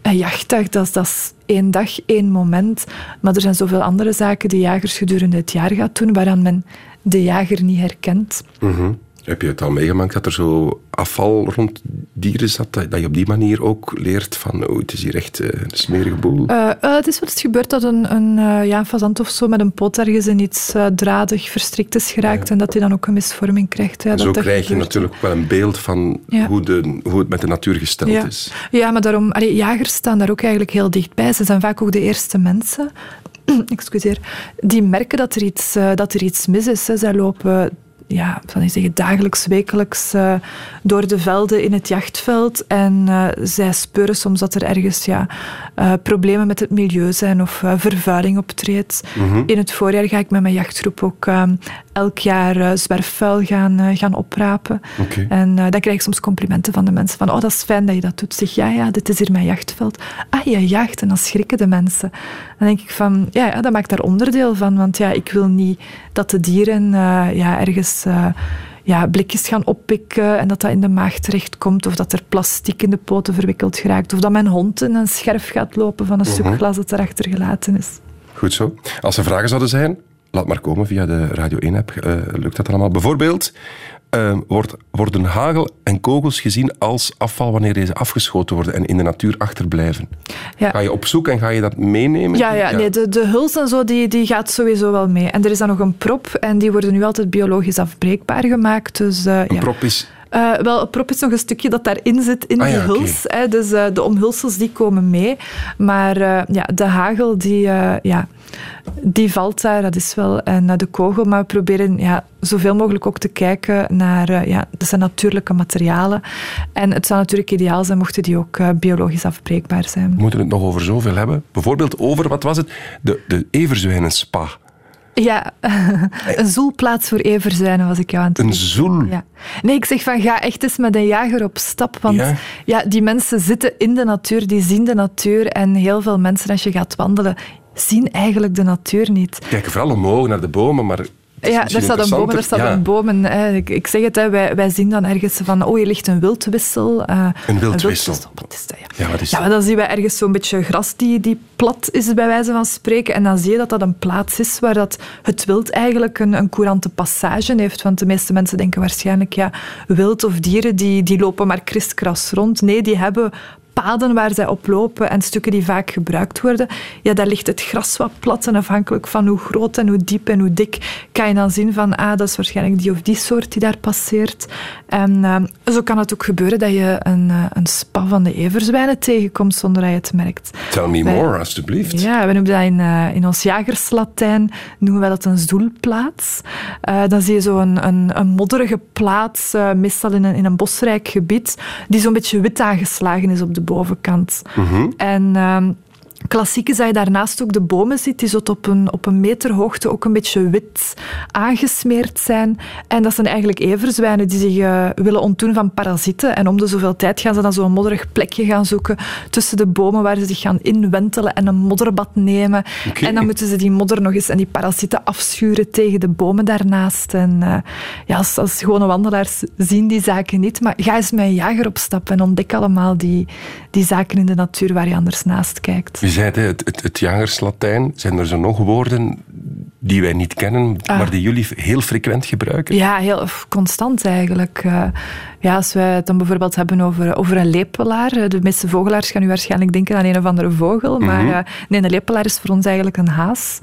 S3: een jachtdag, dat is, dat is één dag, één moment. Maar er zijn zoveel andere zaken die jagers gedurende het jaar gaat doen, waaraan men de jager niet herkent.
S1: Mhm. Heb je het al meegemaakt dat er zo afval rond dieren zat, dat, dat je op die manier ook leert van, oh, het is hier echt eh, een smerige boel?
S3: Eh, eh, het is wel eens gebeurd dat een, een, ja, een fazant of zo met een poot ergens in iets dradig verstrikt is geraakt en dat hij dan ook een misvorming krijgt. Ja,
S1: En
S3: dat
S1: zo
S3: dat
S1: krijg je natuurlijk wel een beeld van
S3: Ja.
S1: hoe, de, hoe het met de natuur gesteld is.
S3: Ja, maar daarom, allee, jagers staan daar ook eigenlijk heel dichtbij. Ze zijn vaak ook de eerste mensen (clears throat) excuseer, die merken dat er iets, dat er iets mis is. Hè. Zij lopen ja, zal ik zeggen, dagelijks, wekelijks eh, door de velden in het jachtveld. En eh, zij speuren soms dat er ergens ja, eh, problemen met het milieu zijn of vervuiling optreedt. In het voorjaar ga ik met mijn jachtgroep ook eh, elk jaar eh, zwerfvuil gaan, eh, gaan oprapen. En eh, dan krijg ik soms complimenten van de mensen. Van, oh, dat is fijn dat je dat doet. Zeg, ja, ja, dit is hier mijn jachtveld. Ah, je jacht. En dan schrikken de mensen. Dan denk ik van, ja, ja dat maakt daar onderdeel van. Want ja, ik wil niet dat de dieren ja, ergens ja, blikjes gaan oppikken en dat dat in de maag terechtkomt. Of dat er plastic in de poten verwikkeld geraakt. Of dat mijn hond in een scherf gaat lopen van een stuk glas dat erachter gelaten is.
S1: Goed zo. Als er vragen zouden zijn, laat maar komen via de Radio 1-app. Eh, lukt dat allemaal? Bijvoorbeeld, eh, wordt, worden hagel en kogels gezien als afval wanneer deze afgeschoten worden en in de natuur achterblijven?
S3: Ja.
S1: Ga je op zoek en ga je dat meenemen?
S3: Ja, ja, nee, de, de huls en zo, die, die gaat sowieso wel mee. En er is dan nog een prop en die worden nu altijd biologisch afbreekbaar gemaakt. Dus, eh,
S1: Een
S3: ja.
S1: prop is...
S3: Eh, wel, een prop is nog een stukje dat daarin zit, in
S1: Ah
S3: die
S1: ja, oké.
S3: huls. Hè, dus de omhulsels die komen mee. Maar ja, de hagel, die, ja, die valt daar, dat is wel. En eh, de kogel, maar we proberen ja, zoveel mogelijk ook te kijken naar eh, ja, dat zijn natuurlijke materialen. En het zou natuurlijk ideaal zijn mochten die ook eh, biologisch afbreekbaar zijn.
S1: We moeten het nog over zoveel hebben. Bijvoorbeeld over, wat was het? De, de everzwijnenspa.
S3: Ja, (laughs) een zoelplaats voor everzwijnen was ik jou aan het
S1: Een zoel.
S3: Ja. Nee, ik zeg van ga echt eens met een jager op stap. Want
S1: Ja?
S3: ja. die mensen zitten in de natuur, die zien de natuur. En heel veel mensen, als je gaat wandelen, zien eigenlijk de natuur niet.
S1: Kijken vooral omhoog naar de bomen, maar
S3: Ja, er staat een boom, er staat een boom. En, ik, ik, zeg het, hè, wij, wij zien dan ergens van, oh, hier ligt een wildwissel.
S1: Uh, een wildwissel?
S3: Wat is dat? Ja, ja, is ja dan zien we ergens zo'n beetje gras die, die plat is, bij wijze van spreken. En dan zie je dat dat een plaats is waar dat het wild eigenlijk een, een courante passage heeft. Want de meeste mensen denken waarschijnlijk, ja, wild of dieren, die, die lopen maar kriskras rond. Nee, die hebben paden waar zij op lopen en stukken die vaak gebruikt worden, ja, daar ligt het gras wat plat en afhankelijk van hoe groot en hoe diep en hoe dik kan je dan zien van ah, dat is waarschijnlijk die of die soort die daar passeert. En uh, zo kan het ook gebeuren dat je een, uh, een spa van de everzwijnen tegenkomt zonder dat je het merkt.
S1: Tell me more, alstublieft.
S3: Ja, we noemen dat in, uh, in ons jagerslatijn noemen we dat een stoelplaats. dan zie je zo een, een, een modderige plaats, meestal in een, in een bosrijk gebied, die zo'n beetje wit aangeslagen is op de bovenkant.
S1: Mhm.
S3: En ehm, Klassiek is dat je daarnaast ook de bomen ziet, die zo op een, op een meter hoogte ook een beetje wit aangesmeerd zijn. En dat zijn eigenlijk everzwijnen die zich uh, willen ontdoen van parasieten. En om de zoveel tijd gaan ze dan zo'n modderig plekje gaan zoeken tussen de bomen waar ze zich gaan inwentelen en een modderbad nemen. En dan moeten ze die modder nog eens en die parasieten afschuren tegen de bomen daarnaast. En uh, ja, als, als gewone wandelaars zien die zaken niet. Maar ga eens met een jager op stap en ontdek allemaal die, die zaken in de natuur waar je anders naast kijkt
S1: zei het, het, het jagerslatijn. Zijn er zo nog woorden die wij niet kennen, ah. maar die jullie heel frequent gebruiken?
S3: Ja, heel constant eigenlijk. Uh, ja, als wij het dan bijvoorbeeld hebben over, over een lepelaar. Eh, de meeste vogelaars gaan nu waarschijnlijk denken aan een of andere vogel. Maar mhm. uh, nee, een lepelaar is voor ons eigenlijk een haas.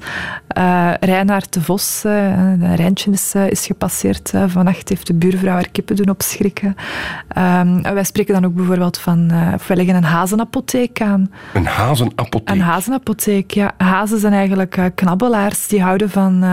S3: Uh, Reinaard de Vos, een Rijntje is, is gepasseerd. vannacht heeft de buurvrouw haar kippen doen opschrikken. Ehm, wij spreken dan ook bijvoorbeeld van... of wij leggen een hazenapotheek aan.
S1: Een hazenapotheek?
S3: Een hazenapotheek, ja. Hazen zijn eigenlijk knabbelaars. Die houden van,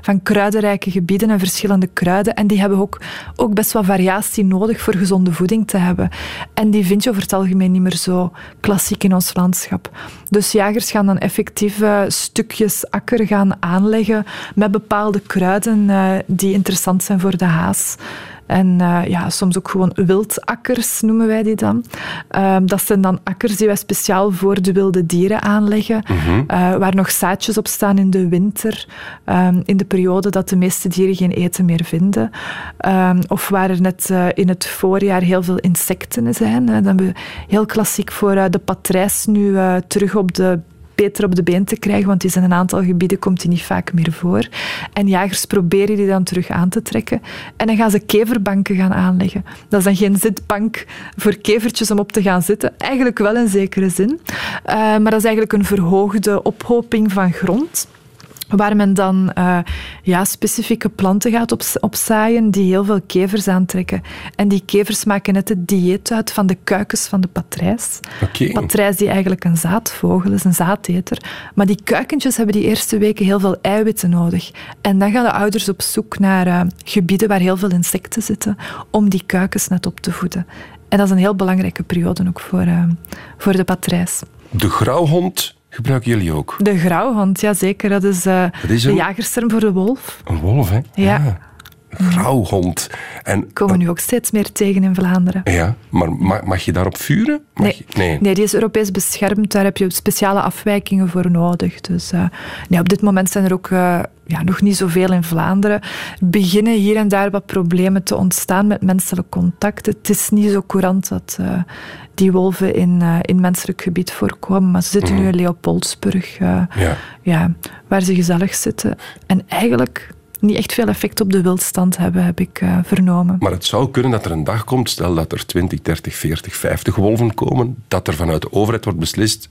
S3: van kruidenrijke gebieden en verschillende kruiden. En die hebben ook, ook best wel variatie nodig voor gezonde voeding te hebben. En die vind je over het algemeen niet meer zo klassiek in ons landschap. Dus jagers gaan dan effectief uh, stukjes akker gaan aanleggen met bepaalde kruiden uh, die interessant zijn voor de haas. En uh, ja, soms ook gewoon wildakkers noemen wij die dan. Uh, dat zijn dan akkers die wij speciaal voor de wilde dieren aanleggen,
S1: mm
S3: uh, waar nog zaadjes op staan in de winter, um, in de periode dat de meeste dieren geen eten meer vinden. Um, of waar er net uh, in het voorjaar heel veel insecten zijn. dan hebben we heel klassiek voor de patrijs nu terug op de beter op de been te krijgen, want in een aantal gebieden komt die niet vaak meer voor. En jagers proberen die dan terug aan te trekken. En dan gaan ze keverbanken gaan aanleggen. Dat is dan geen zitbank voor kevertjes om op te gaan zitten. Eigenlijk wel in zekere zin. Uh, maar dat is eigenlijk een verhoogde ophoping van grond waar men dan uh, ja, specifieke planten gaat op, opzaaien die heel veel kevers aantrekken. En die kevers maken net het dieet uit van de kuikens van de patrijs.
S1: Okay.
S3: Patrijs die eigenlijk een zaadvogel is, een zaadeter. Maar die kuikentjes hebben die eerste weken heel veel eiwitten nodig. En dan gaan de ouders op zoek naar uh, gebieden waar heel veel insecten zitten om die kuikens net op te voeden. En dat is een heel belangrijke periode ook voor, uh, voor de patrijs.
S1: De grauwhond gebruiken jullie ook?
S3: De grauwhond, ja zeker. Dat is, uh, dat is een... de jagersterm voor de wolf.
S1: Een wolf, hè?
S3: Ja.
S1: Grauwhond. En,
S3: Komen we nu ook steeds meer tegen in Vlaanderen.
S1: Ja, maar mag, mag je daarop vuren?
S3: Mag nee. Je, nee. nee, die is Europees beschermd. Daar heb je speciale afwijkingen voor nodig. Dus uh, nee, op dit moment zijn er ook uh, ja, nog niet zoveel in Vlaanderen. Beginnen hier en daar wat problemen te ontstaan met menselijk contact. Het is niet zo courant dat uh, die wolven in, in menselijk gebied voorkomen. Maar ze zitten mm. nu in Leopoldsburg,
S1: ja.
S3: Ja, waar ze gezellig zitten. En eigenlijk niet echt veel effect op de wildstand hebben, heb ik uh, vernomen.
S1: Maar het zou kunnen dat er een dag komt, stel dat er 20, 30, 40, 50 wolven komen, dat er vanuit de overheid wordt beslist,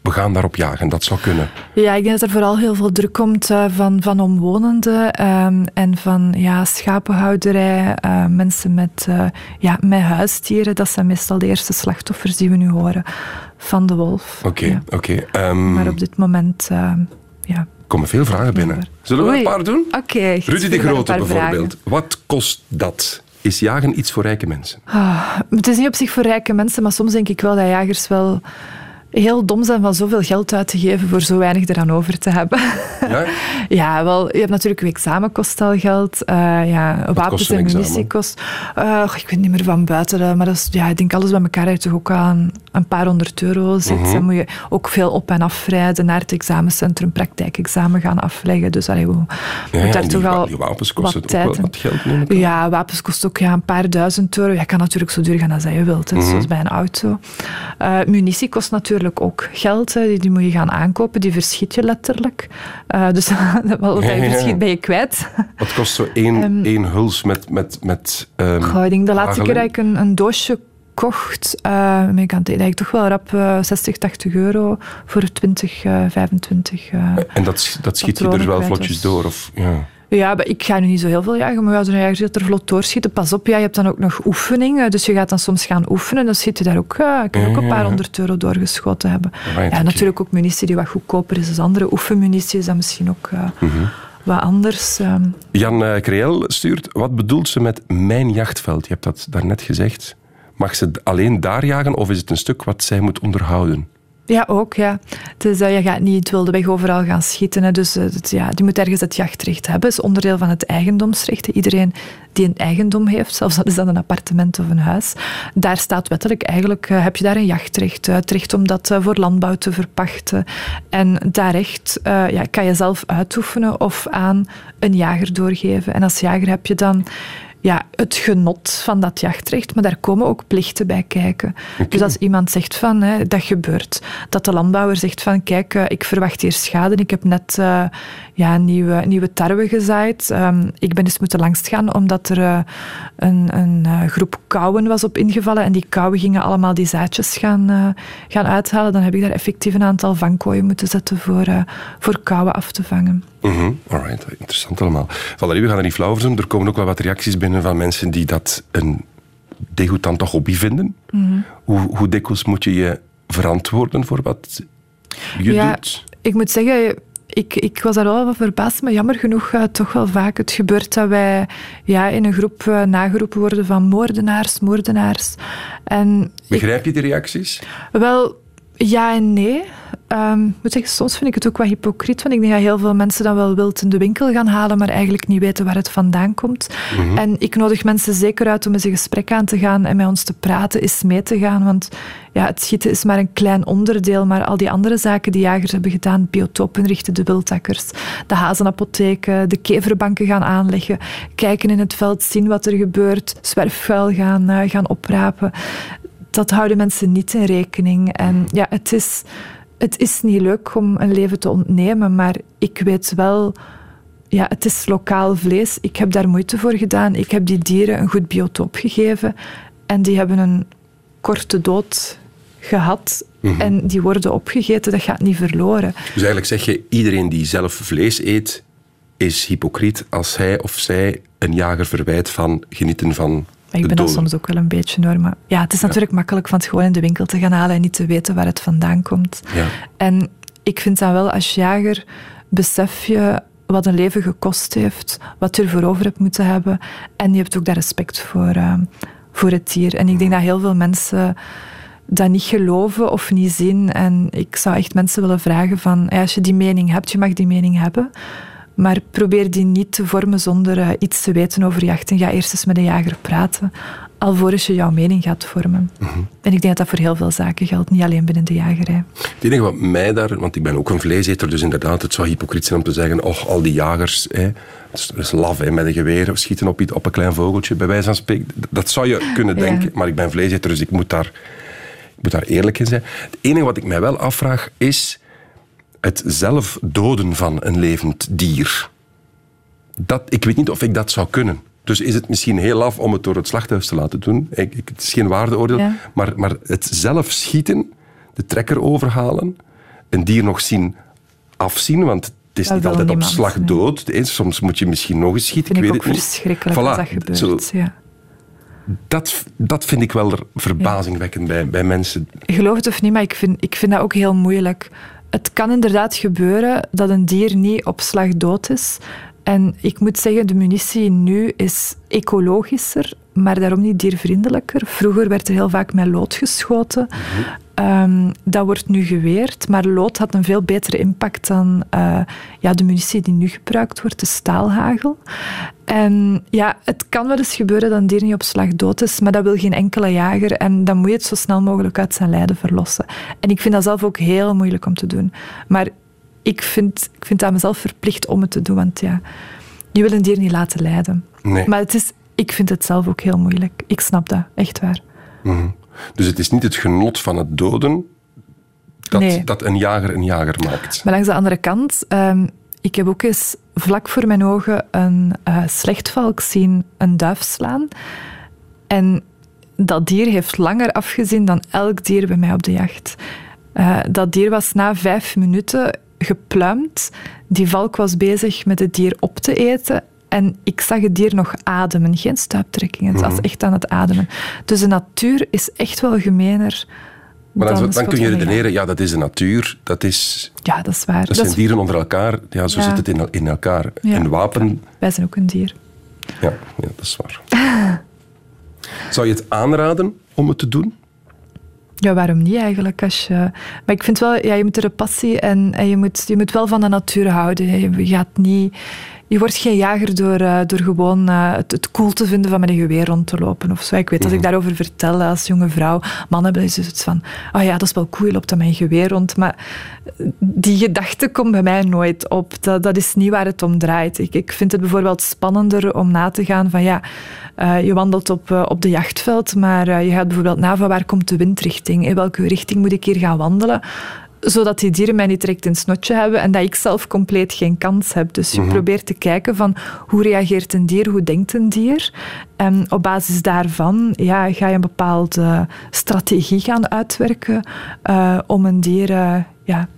S1: we gaan daarop jagen. Dat zou kunnen.
S3: Ja, ik denk dat er vooral heel veel druk komt uh, van, van omwonenden um, en van ja, schapenhouderij, uh, mensen met, uh, ja, met huisdieren. Dat zijn meestal de eerste slachtoffers die we nu horen van de wolf.
S1: Oké,
S3: ja.
S1: oké. Okay, um...
S3: Maar op dit moment, ja,
S1: komen veel vragen binnen. Zullen we een paar doen?
S3: Oké. Okay,
S1: Rudy de Grote bijvoorbeeld. Wat kost dat? Is jagen iets voor rijke mensen?
S3: Ah, het is niet op zich voor rijke mensen, maar soms denk ik wel dat jagers wel heel dom zijn van zoveel geld uit te geven voor zo weinig eraan over te hebben. (laughs)
S1: Ja? (laughs)
S3: ja, wel, je hebt natuurlijk uw examen kost al geld. Uh, ja, wapens en munitie kost. Uh, ik weet niet meer van buiten, maar dat is, ja, ik denk alles bij elkaar uit toch ook aan een paar honderd euro zit. Mhm. Dan moet je ook veel op- en afrijden naar het examencentrum, praktijkexamen gaan afleggen. Dus allee, we
S1: ja, daar toch al die wapens kosten ook wel wat geld,
S3: Ja, wapens kosten ook ja, een paar duizend euro. Je kan natuurlijk zo duur gaan als je wilt, hè, zoals bij een auto. Uh, munitie kost natuurlijk ook geld. Hè. Die, die, moet je gaan aankopen. Die verschiet je letterlijk. Uh, dus wat je verschiet ben je kwijt.
S1: Wat kost zo één, um, één huls met... met, met um,
S3: goh, ik denk de laatste keer dat ik een, een doosje kocht, uh, ik kan eigenlijk toch wel rap uh, 60, 80 euro voor 20, uh, 25.
S1: en dat, dat schiet je er wel vlotjes door? Of, ja.
S3: Ja, ik ga nu niet zo heel veel jagen, maar ja, zo'n jager zit er vlot doorschieten. Pas op, ja, je hebt dan ook nog oefeningen, dus je gaat dan soms gaan oefenen. Dan zit je daar ook, uh, kan ook een paar honderd euro doorgeschoten hebben. ja, natuurlijk ook munitie die wat goedkoper is dan andere. Oefenmunitie is dan misschien ook uh, wat anders.
S1: Ehm. Jan uh, Creel stuurt, wat bedoelt ze met mijn jachtveld? Je hebt dat daarnet gezegd. Mag ze alleen daar jagen of is het een stuk wat zij moet onderhouden?
S3: Ja, ook. Ja. Dus uh, je gaat niet het wilde weg overal gaan schieten. Dus uh, het, ja, die moet ergens het jachtrecht hebben. Dat is onderdeel van het eigendomsrecht. Iedereen die een eigendom heeft, zelfs dat is dat een appartement of een huis, daar staat wettelijk eigenlijk, uh, heb je daar een jachtrecht. Het recht om dat voor landbouw te verpachten. En dat recht ja, kan je zelf uitoefenen of aan een jager doorgeven. En als jager heb je dan ja, het genot van dat jachtrecht, maar daar komen ook plichten bij kijken. Dus als iemand zegt van, hè, dat gebeurt, dat de landbouwer zegt van, kijk, uh, ik verwacht hier schade, ik heb net uh, ja, nieuwe, nieuwe tarwe gezaaid, um, ik ben eens moeten langsgaan omdat er uh, een, een groep kauwen was op ingevallen en die kauwen gingen allemaal die zaadjes gaan, gaan uithalen, dan heb ik daar effectief een aantal vangkooien moeten zetten voor, voor kauwen af te vangen.
S1: Mm -hmm. Alright, interessant allemaal. Valerie, we gaan er niet flauw over doen. Er komen ook wel wat reacties binnen van mensen die dat een degoutante hobby vinden. Mm hoe, hoe dikwijls moet je je verantwoorden voor wat je
S3: ja,
S1: doet?
S3: Ik moet zeggen, ik, ik was daar wel van verbaasd, maar jammer genoeg uh, toch wel vaak. Het gebeurt dat wij ja, in een groep uh, nageroepen worden van moordenaars, moordenaars. En
S1: Begrijp je die reacties?
S3: Wel, ja en nee. Um, moet zeggen, soms vind ik het ook wat hypocriet, want ik denk dat heel veel mensen dan wel wild in de winkel gaan halen, maar eigenlijk niet weten waar het vandaan komt. Mhm. En ik nodig mensen zeker uit om eens een gesprek aan te gaan en met ons te praten, eens mee te gaan, want ja, het schieten is maar een klein onderdeel, maar al die andere zaken die jagers hebben gedaan, biotopen richten, de wildtakkers, de hazenapotheken, de keverbanken gaan aanleggen, kijken in het veld, zien wat er gebeurt, zwerfvuil gaan, uh, gaan oprapen, dat houden mensen niet in rekening. En ja, het is het is niet leuk om een leven te ontnemen, maar ik weet wel, ja, het is lokaal vlees. Ik heb daar moeite voor gedaan. Ik heb die dieren een goed biotoop gegeven en die hebben een korte dood gehad mhm. en die worden opgegeten. Dat gaat niet verloren.
S1: Dus eigenlijk zeg je, iedereen die zelf vlees eet, is hypocriet als hij of zij een jager verwijt van genieten van
S3: maar ik ben dat soms ook wel een beetje hoor. Maar ja, het is natuurlijk makkelijk van het gewoon in de winkel te gaan halen en niet te weten waar het vandaan komt.
S1: Ja.
S3: En ik vind dan wel, als jager besef je wat een leven gekost heeft, wat je ervoor over hebt moeten hebben. En je hebt ook daar respect voor, uh, voor het dier. En ik denk dat heel veel mensen dat niet geloven of niet zien. En ik zou echt mensen willen vragen van, ja, als je die mening hebt, je mag die mening hebben, maar probeer die niet te vormen zonder uh, iets te weten over jachten. Ga eerst eens met de jager praten, alvorens je jouw mening gaat vormen. Mm -hmm. En ik denk dat dat voor heel veel zaken geldt, niet alleen binnen de jagerij.
S1: Het enige wat mij daar, want ik ben ook een vleeseter, dus inderdaad, het zou hypocriet zijn om te zeggen, oh, al die jagers, hè, het is laf hè, met een geweer, of schieten op, op een klein vogeltje, bij wijze van spreken. Dat zou je kunnen denken, ja. maar ik ben vleeseter, dus ik moet, daar, ik moet daar eerlijk in zijn. Het enige wat ik mij wel afvraag is het zelf doden van een levend dier. Dat, ik weet niet of ik dat zou kunnen. Dus is het misschien heel laf om het door het slachthuis te laten doen. Ik, ik, het is geen waardeoordeel. Maar, maar het zelf schieten, de trekker overhalen, een dier nog zien afzien, want het is niet altijd op slag dood. Soms moet je misschien nog eens schieten.
S3: Vind
S1: ik,
S3: weet het niet. verschrikkelijk voilà, dat gebeurt. Zo, ja.
S1: dat, dat vind ik wel verbazingwekkend bij, bij mensen.
S3: Geloof het of niet, maar ik vind, ik vind dat ook heel moeilijk het kan inderdaad gebeuren dat een dier niet op slag dood is. En ik moet zeggen, de munitie nu is ecologischer, maar daarom niet diervriendelijker. Vroeger werd er heel vaak met lood geschoten. Mhm. Ehm, dat wordt nu geweerd, maar lood had een veel betere impact dan uh, ja, de munitie die nu gebruikt wordt, de staalhagel. En ja, het kan wel eens gebeuren dat een dier niet op slag dood is, maar dat wil geen enkele jager. En dan moet je het zo snel mogelijk uit zijn lijden verlossen. En ik vind dat zelf ook heel moeilijk om te doen. Maar ik vind, ik vind dat mezelf verplicht om het te doen, want ja, je wil een dier niet laten lijden.
S1: Nee.
S3: Maar het is, ik vind het zelf ook heel moeilijk. Ik snap dat, echt waar.
S1: Mm Dus het is niet het genot van het doden dat, dat een jager een jager maakt.
S3: Maar langs de andere kant, um, ik heb ook eens vlak voor mijn ogen een uh, slechtvalk zien een duif slaan. En dat dier heeft langer afgezien dan elk dier bij mij op de jacht. Uh, dat dier was na vijf minuten gepluimd. Die valk was bezig met het dier op te eten. En ik zag het dier nog ademen, geen stuiptrekkingen. Het was mhm. echt aan het ademen. Dus de natuur is echt wel gemener.
S1: Maar dan, dan kun je redeneren, ja, dat is de natuur, dat is...
S3: Ja, dat is waar.
S1: Dat, zijn dieren onder elkaar, ja, zo zit het in, in elkaar. Ja. En wapen...
S3: Wij zijn ook een dier.
S1: Ja, ja dat is waar. (laughs) Zou je het aanraden om het te doen?
S3: Ja, waarom niet eigenlijk? Als je, maar ik vind wel, ja, je moet er een passie en, en je, moet, je moet wel van de natuur houden. Je gaat niet je wordt geen jager door, uh, door gewoon uh, het, het, cool te vinden van met een geweer rond te lopen of zo. Ik weet, als ik mhm. daarover vertel als jonge vrouw, mannen hebben dus het van, oh ja, dat is wel cool, je loopt aan mijn geweer rond. Maar die gedachte komt bij mij nooit op. Dat, dat is niet waar het om draait. Ik, ik vind het bijvoorbeeld spannender om na te gaan van, ja, uh, je wandelt op, op de jachtveld, maar je gaat bijvoorbeeld na van waar komt de windrichting? In welke richting moet ik hier gaan wandelen? Zodat die dieren mij niet direct in het snotje hebben en dat ik zelf compleet geen kans heb. Dus je mhm. probeert te kijken van hoe reageert een dier, hoe denkt een dier. En op basis daarvan ja, ga je een bepaalde strategie gaan uitwerken uh, om een dier uh, ja,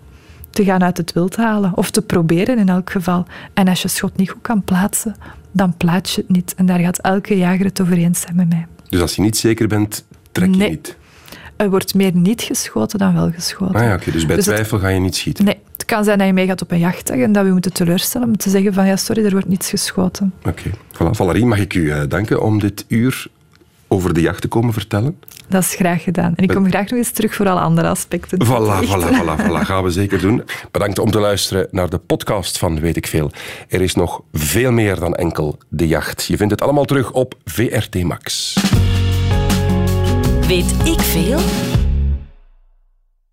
S3: te gaan uit het wild halen. Of te proberen in elk geval. En als je schot niet goed kan plaatsen, dan plaats je het niet. En daar gaat elke jager het over eens zijn met mij.
S1: Dus als je niet zeker bent, trek je niet?
S3: Er wordt meer niet geschoten dan wel geschoten.
S1: Ah ja, oké. Dus bij dus twijfel ga je niet schieten?
S3: Nee. Het kan zijn dat je meegaat op een jachtdag en dat we moeten teleurstellen om te zeggen van ja, sorry, er wordt niets geschoten.
S1: Oké. Voilà. Valerie, mag ik u uh, danken om dit uur over de jacht te komen vertellen?
S3: Dat is graag gedaan. En ik kom graag nog eens terug voor alle andere aspecten.
S1: Voilà, voilà, voilà, voilà. Gaan we zeker doen. Bedankt om te luisteren naar de podcast van Weet ik Veel. Er is nog veel meer dan enkel de jacht. Je vindt het allemaal terug op VRT Max.
S2: Weet ik veel?